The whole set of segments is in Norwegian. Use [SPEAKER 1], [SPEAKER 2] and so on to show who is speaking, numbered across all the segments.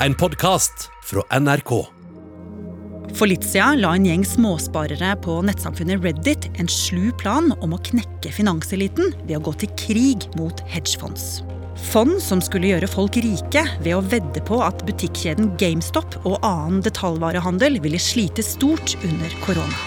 [SPEAKER 1] en podkast fra NRK.
[SPEAKER 2] For litt siden la en gjeng småsparere på nettsamfunnet Reddit en slu plan om å knekke finanseliten ved å gå til krig mot hedgefonds. Fond som skulle gjøre folk rike ved å vedde på at butikkjeden GameStop og annen detaljvarehandel ville slite stort under korona.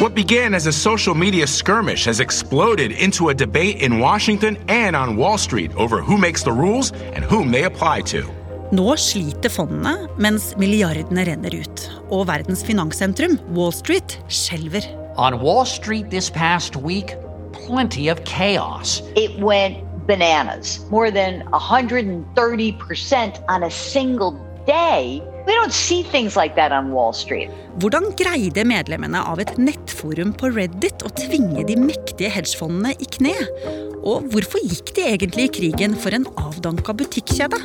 [SPEAKER 3] What began as a social media skirmish has exploded into a debate in Washington and on Wall Street over who makes the rules and whom they apply to.
[SPEAKER 2] Nå sliter fondene, mens milliardene renner ut. Og verdens finanssentrum, Wall Street, skjelver.
[SPEAKER 4] On Wall Street this past week, plenty of chaos.
[SPEAKER 5] it went bananas. More than 130% on a single day. We don't see things like that on Wall Street.
[SPEAKER 2] Hvordan greide medlemmene av et nettforum på Reddit å tvinge de mektige hedgefondene i kne? Og hvorfor gikk de egentlig i krigen for en avdanka butikkjede?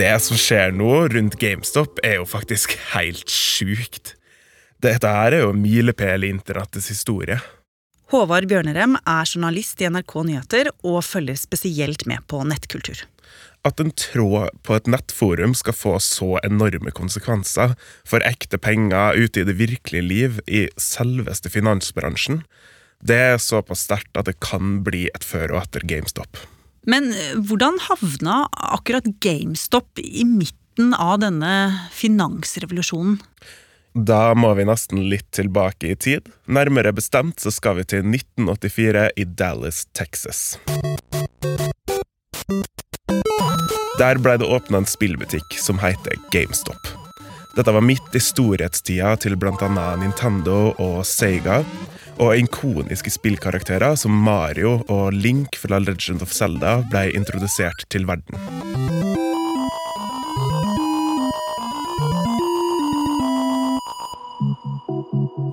[SPEAKER 6] Det som skjer nå rundt GameStop, er jo faktisk helt sjukt. Dette her er jo en milepæl i internettets historie.
[SPEAKER 2] Håvard Bjørnerem er journalist i NRK Nyheter og følger spesielt med på nettkultur.
[SPEAKER 6] At en tråd på et nettforum skal få så enorme konsekvenser for ekte penger ute i det virkelige liv i selveste finansbransjen, det er såpass sterkt at det kan bli et før og etter GameStop.
[SPEAKER 2] Men eh, hvordan havna akkurat GameStop i midten av denne finansrevolusjonen?
[SPEAKER 6] Da må vi nesten litt tilbake i tid. Nærmere bestemt så skal vi til 1984 i Dallas, Texas. Der ble det åpna en spillbutikk som heter GameStop. Dette var midt i storhetstida til bl.a. Nintendo og Sega, og ikoniske spillkarakterer som Mario og Link fra Legend of Zelda ble introdusert til verden.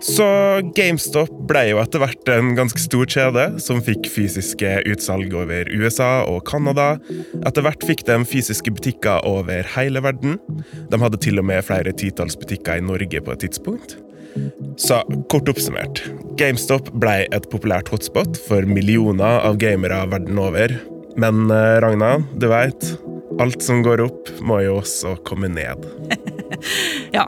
[SPEAKER 6] Så GameStop ble jo etter hvert en ganske stor kjede, som fikk fysiske utsalg over USA og Canada. Etter hvert fikk de fysiske butikker over hele verden. De hadde til og med flere titalls butikker i Norge på et tidspunkt. Så kort oppsummert, GameStop ble et populært hotspot for millioner av gamere verden over. Men eh, Ragna, du veit, alt som går opp, må jo også komme ned.
[SPEAKER 2] Ja,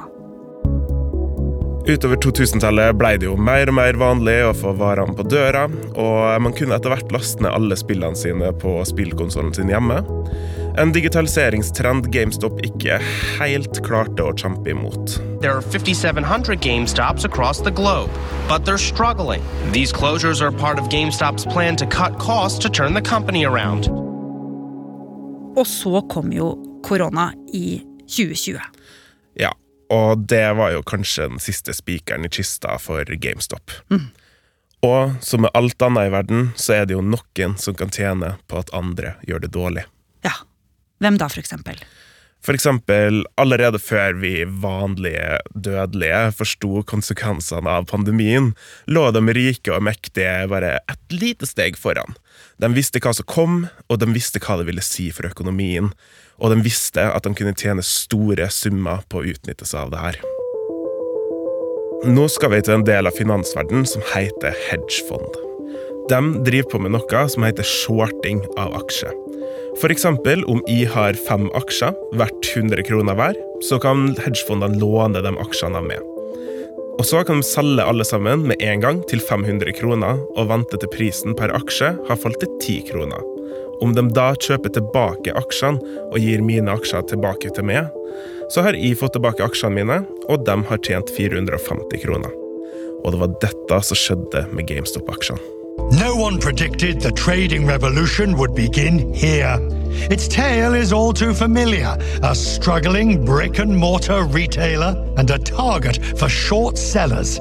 [SPEAKER 6] Utover 2000-tallet ble det jo mer og mer vanlig å få varene på døra, og man kunne etter hvert laste ned alle spillene sine på spillkonsollen sin hjemme. En digitaliseringstrend GameStop ikke helt klarte å kjempe imot.
[SPEAKER 7] There are 5,700 GameStops across the globe, but they're struggling. These closures are part of GameStop's plan to cut costs to turn the company around.
[SPEAKER 2] Og så kom jo korona i 2020.
[SPEAKER 6] Ja, og det var jo kanskje den siste spikeren i kista for GameStop. Og som med alt annet i verden, så er det jo noen som kan tjene på at andre gjør det dårlig.
[SPEAKER 2] Hvem da? For eksempel,
[SPEAKER 6] allerede før vi vanlige dødelige forsto konsekvensene av pandemien, lå de rike og mektige bare et lite steg foran. De visste hva som kom, og de visste hva det ville si for økonomien. Og de visste at de kunne tjene store summer på å utnytte seg av det her. Nå skal vi til en del av finansverdenen som heter hedgefond. De driver på med noe som heter shorting av aksjer. Eksempel, om jeg har fem aksjer verdt 100 kroner hver, så kan hedgefondene låne de aksjene med. Og så kan de selge alle sammen med en gang til 500 kroner, og vente til prisen per aksje har falt til 10 kroner. Om de da kjøper tilbake aksjene og gir mine aksjer tilbake til meg, så har jeg fått tilbake aksjene mine, og de har tjent 450 kroner. Og det var dette som skjedde med GameStop-aksjene.
[SPEAKER 8] No predicted the trading revolution would begin here. Its tale is all too familiar a struggling brick and mortar retailer and a target for short sellers.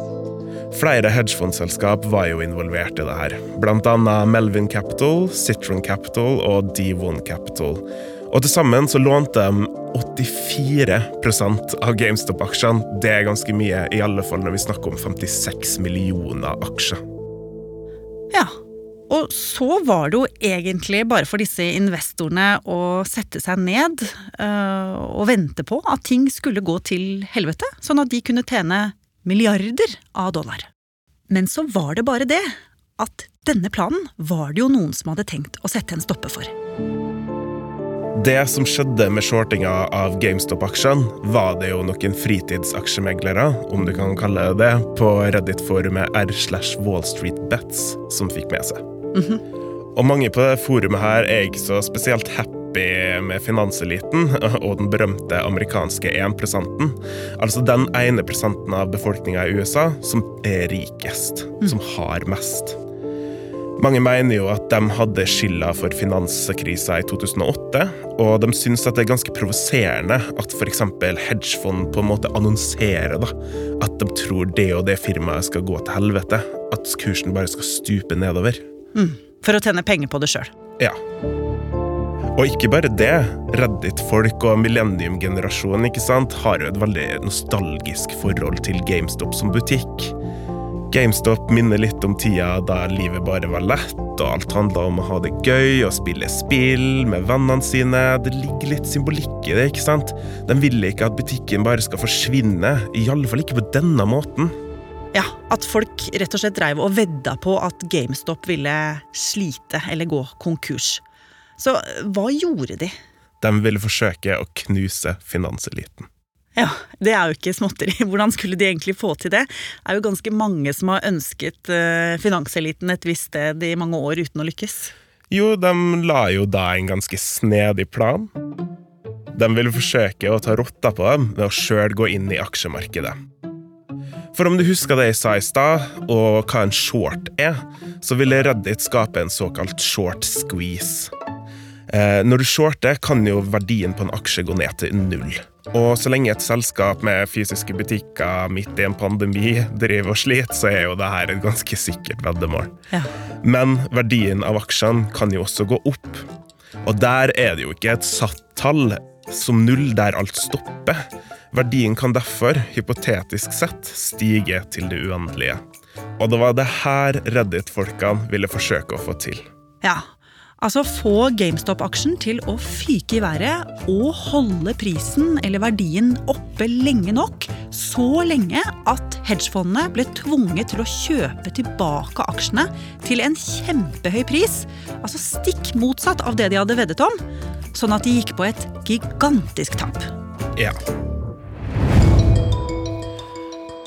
[SPEAKER 6] Flere hedgefondselskap var jo involvert i det her. Annet Melvin Capital, Citron Capital og D1 Capital. Og til sammen så lånte de 84% av GameStop-aksjene. Det er ganske mye, i alle fall når vi snakker om 56 millioner aksjer.
[SPEAKER 2] Ja, Og så var det jo egentlig bare for disse investorene å sette seg ned øh, og vente på at ting skulle gå til helvete, sånn at de kunne tjene milliarder av dollar. Men så var det bare det at denne planen var det jo noen som hadde tenkt å sette en stopper for.
[SPEAKER 6] Det som skjedde med shortinga av GameStop-aksjene, var det jo noen fritidsaksjemeglere, om du kan kalle det det, på Reddit-forumet r slash Wallstreetbets som fikk med seg. Og mange på det forumet her er ikke så spesielt happy med finanseliten og den berømte amerikanske 1 altså den ene prosenten av befolkninga i USA som er rikest, som har mest. Mange mener jo at de hadde skylda for finanskrisa i 2008, og de syns at det er ganske provoserende at f.eks. hedgefond på en måte annonserer da, at de tror det og det firmaet skal gå til helvete. At kursen bare skal stupe nedover.
[SPEAKER 2] Mm. For å tjene penger på det sjøl.
[SPEAKER 6] Ja. Og ikke bare det. Reddit-folk og millennium-generasjonen ikke sant, har jo et veldig nostalgisk forhold til GameStop som butikk. GameStop minner litt om tida da livet bare var lett, og alt handla om å ha det gøy og spille spill med vennene sine. Det ligger litt symbolikk i det, ikke sant? De vil ikke at butikken bare skal forsvinne, i alle fall ikke på denne måten.
[SPEAKER 2] Ja, At folk rett og slett dreiv og vedda på at GameStop ville slite eller gå konkurs. Så hva gjorde de?
[SPEAKER 6] De ville forsøke å knuse finanseliten.
[SPEAKER 2] Ja, Det er jo ikke småtteri. Hvordan skulle de egentlig få til det? Det er jo ganske mange som har ønsket uh, finanseliten et visst sted i mange år uten å lykkes.
[SPEAKER 6] Jo, de la jo da en ganske snedig plan. De ville forsøke å ta rotta på dem ved å sjøl gå inn i aksjemarkedet. For om du husker det jeg sa i stad, og hva en short er, så ville Reddit skape en såkalt short squeeze. Eh, når du shorter, kan jo verdien på en aksje gå ned til null. Og så lenge et selskap med fysiske butikker midt i en pandemi driver og sliter, så er jo det her et ganske sikkert veddemål. Ja. Men verdien av aksjene kan jo også gå opp. Og der er det jo ikke et satt tall som null der alt stopper. Verdien kan derfor, hypotetisk sett, stige til det uendelige. Og det var det her Reddit-folkene ville forsøke å få til.
[SPEAKER 2] Ja, Altså få GameStop-aksjen til å fyke i været og holde prisen eller verdien oppe lenge nok. Så lenge at hedgefondene ble tvunget til å kjøpe tilbake aksjene til en kjempehøy pris. Altså stikk motsatt av det de hadde veddet om. Sånn at de gikk på et gigantisk tap.
[SPEAKER 6] Ja.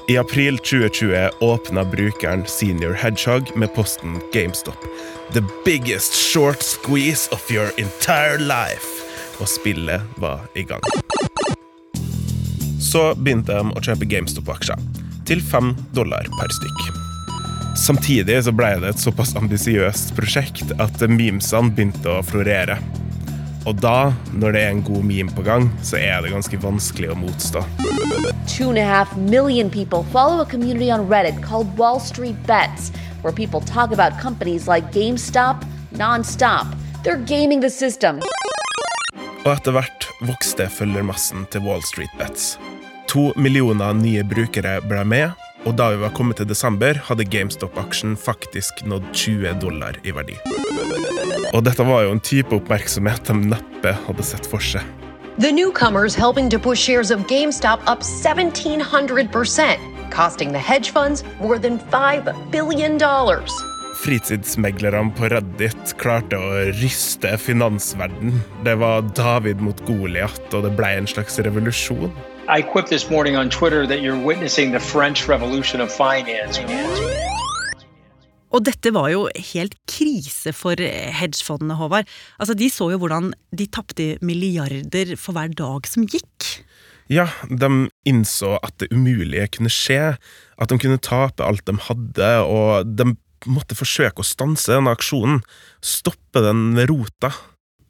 [SPEAKER 6] I april 2020 åpna brukeren Senior Hedgehog med posten GameStop. The biggest short squeeze of your entire life. Og spillet var i gang. Så begynte de å kjøpe GameStop-aksjer, til fem dollar per stykk. Samtidig så ble det et såpass ambisiøst prosjekt at memesene begynte å florere. Og da, når det er en god meme på gang, så er det ganske vanskelig å motstå. Two and a half million people follow a community on Reddit called Wall Street Bets, where people talk about companies like GameStop non-stop. They're gaming the system. Og etter hvert vokste følgermassen til Wall Street Bets. To millioner nye brukere ble med, og da vi var kommet til desember, hadde GameStop-aksjen faktisk nådd 20 dollar i verdi. Og dette var jo en type oppmerksomhet de neppe hadde sett for seg. The newcomers helping to push shares of GameStop up 1700%, costing the hedge funds more than 5 billion dollars. Fritidsmeglerne på Reddit klarte å ryste finansverden. Det var David mot Goliat, og det ble en slags revolusjon. I quipped this morning on Twitter that you're witnessing the French Revolution of Finance.
[SPEAKER 2] Og dette var jo helt krise for hedgefondene, Håvard. Altså, De så jo hvordan de tapte milliarder for hver dag som gikk.
[SPEAKER 6] Ja, de innså at det umulige kunne skje, at de kunne tape alt de hadde, og de måtte forsøke å stanse denne aksjonen, stoppe den ved rota.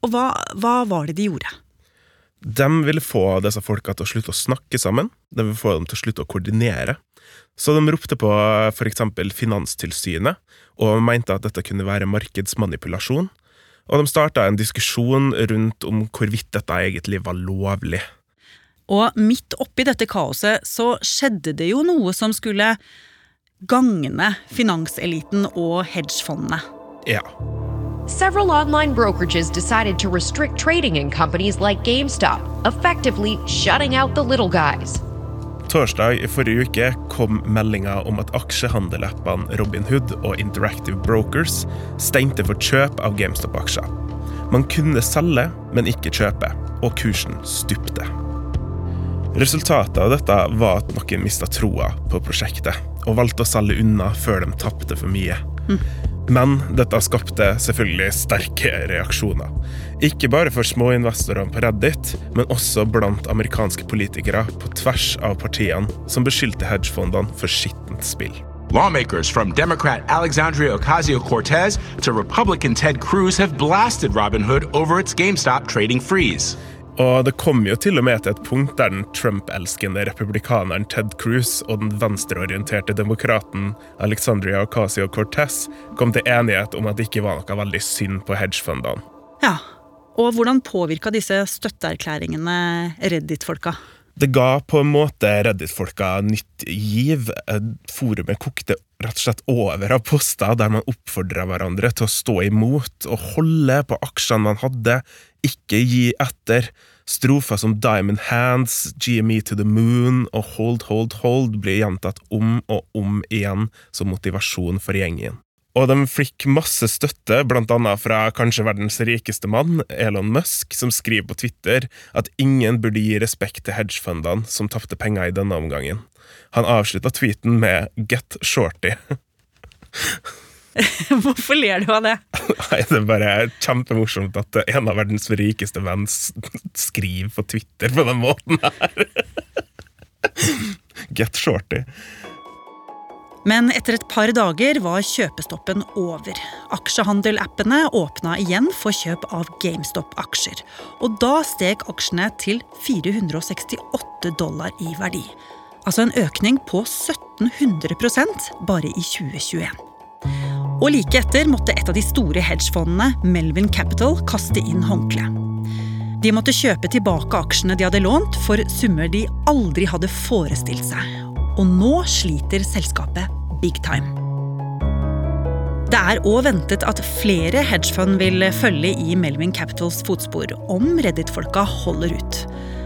[SPEAKER 2] Og hva, hva var det de gjorde?
[SPEAKER 6] De ville få disse folka til å slutte å snakke sammen, de ville få dem til å slutte å koordinere. Så de ropte på f.eks. Finanstilsynet, og mente at dette kunne være markedsmanipulasjon. Og de starta en diskusjon rundt om hvorvidt dette egentlig var lovlig.
[SPEAKER 2] Og midt oppi dette kaoset så skjedde det jo noe som skulle gagne finanseliten og hedgefondene.
[SPEAKER 6] Ja.
[SPEAKER 9] Several online brokerages decided to restrict trading in companies like GameStop, effectively shutting out the little guys.
[SPEAKER 6] Torsdag i forrige uke kom meldinga om at aksjehandelappene Robinhood og Interactive Brokers stengte for kjøp av GameStop-aksjer. Man kunne selge, men ikke kjøpe, og kursen stupte. Resultatet av dette var at noen mista troa på prosjektet, og valgte å selge unna før de tapte for mye. Men dette skapte selvfølgelig sterke reaksjoner. Ikke bare for småinvestorene på Reddit, men også blant amerikanske politikere på tvers av partiene, som beskyldte hedgefondene for skittent spill.
[SPEAKER 3] Lawmakers from Democrat Alexandria Ocasio Cortez to Republican Ted Cruz have blasted Robinhood over its GameStop trading freeze.
[SPEAKER 6] Og det kom jo til og med til et punkt der den Trump-elskende republikaneren Ted Cruz og den venstreorienterte demokraten Alexandria Ocasio-Cortez kom til enighet om at det ikke var noe veldig synd på hedgefondene.
[SPEAKER 2] Ja, Og hvordan påvirka disse støtteerklæringene Reddit-folka?
[SPEAKER 6] Det ga på en måte Reddit-folka nytt giv. Forumet kokte rett og slett over av poster der man oppfordra hverandre til å stå imot og holde på aksjene man hadde, ikke gi etter. Strofer som Diamond Hands, GME to the Moon og Hold, Hold, Hold blir gjentatt om og om igjen som motivasjon for gjengen. Og de fikk masse støtte, annet fra kanskje verdens rikeste mann, Elon Musk, som skriver på Twitter at ingen burde gi respekt til hedgefundene som tapte penger i denne omgangen. Han avslutta tweeten med 'Get shorty'.
[SPEAKER 2] Hvorfor ler du av det?
[SPEAKER 6] Nei, Det er bare kjempemorsomt at en av verdens rikeste menn skriver på Twitter på den måten her. Get shorty.
[SPEAKER 2] Men etter et par dager var kjøpestoppen over. Aksjehandelappene åpna igjen for kjøp av GameStop-aksjer. Og da steg aksjene til 468 dollar i verdi. Altså en økning på 1700% bare i 2021. Og like etter måtte et av de store hedgefondene, Melvin Capital, kaste inn håndkleet. De måtte kjøpe tilbake aksjene de hadde lånt, for summer de aldri hadde forestilt seg. Og nå sliter selskapet big time. Det er òg ventet at flere hedgefund vil følge i Melvin Capitals fotspor om Reddit-folka holder ut.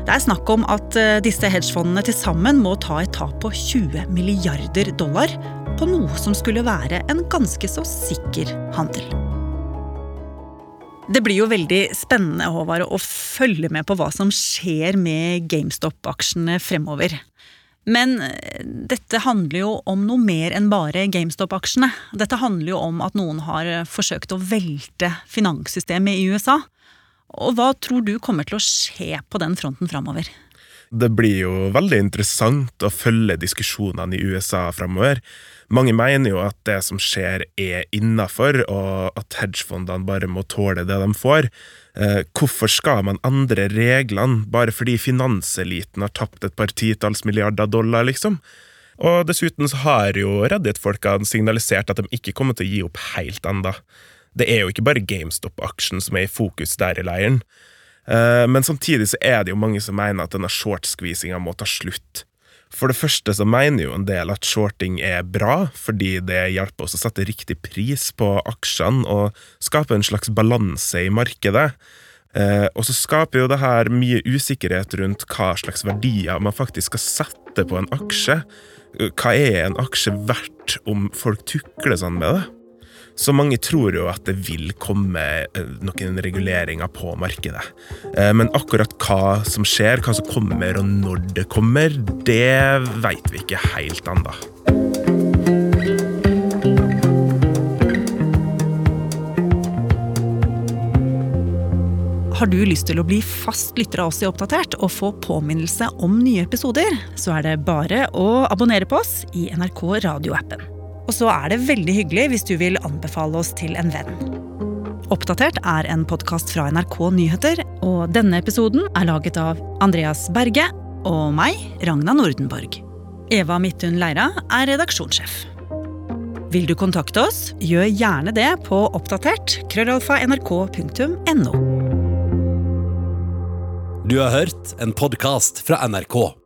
[SPEAKER 2] Det er snakk om at eh, disse hedgefondene til sammen må ta et tap på 20 milliarder dollar på noe som skulle være en ganske så sikker handel. Det blir jo veldig spennende Håvard, å følge med på hva som skjer med GameStop-aksjene fremover. Men eh, dette handler jo om noe mer enn bare GameStop-aksjene. Dette handler jo om at noen har eh, forsøkt å velte finanssystemet i USA. Og hva tror du kommer til å skje på den fronten framover?
[SPEAKER 6] Det blir jo veldig interessant å følge diskusjonene i USA framover. Mange mener jo at det som skjer er innafor, og at hedgefondene bare må tåle det de får. Eh, hvorfor skal man endre reglene bare fordi finanseliten har tapt et par titalls milliarder dollar, liksom? Og dessuten så har jo Reddit-folkene signalisert at de ikke kommer til å gi opp helt enda. Det er jo ikke bare GameStop-aksjen som er i fokus der i leiren. Eh, Men samtidig så er det jo mange som mener at denne short-squeezinga må ta slutt. For det første så mener jo en del at shorting er bra, fordi det hjelper oss å sette riktig pris på aksjene og skape en slags balanse i markedet. Eh, og så skaper jo det her mye usikkerhet rundt hva slags verdier man faktisk skal sette på en aksje. Hva er en aksje verdt om folk tukler sånn med det? Så mange tror jo at det vil komme eh, noen reguleringer på markedet. Eh, Men akkurat hva som skjer, hva som kommer og når det kommer, det veit vi ikke helt ennå.
[SPEAKER 2] Har du lyst til å bli fast lytter av oss i Oppdatert og få påminnelse om nye episoder, så er det bare å abonnere på oss i NRK radioappen. Og så er det veldig hyggelig hvis du vil anbefale oss til en venn. Oppdatert er en podkast fra NRK Nyheter, og denne episoden er laget av Andreas Berge og meg, Ragna Nordenborg. Eva Midthun Leira er redaksjonssjef. Vil du kontakte oss, gjør gjerne det på oppdatert krøllalfa nrk.no.
[SPEAKER 1] Du har hørt en podkast fra NRK.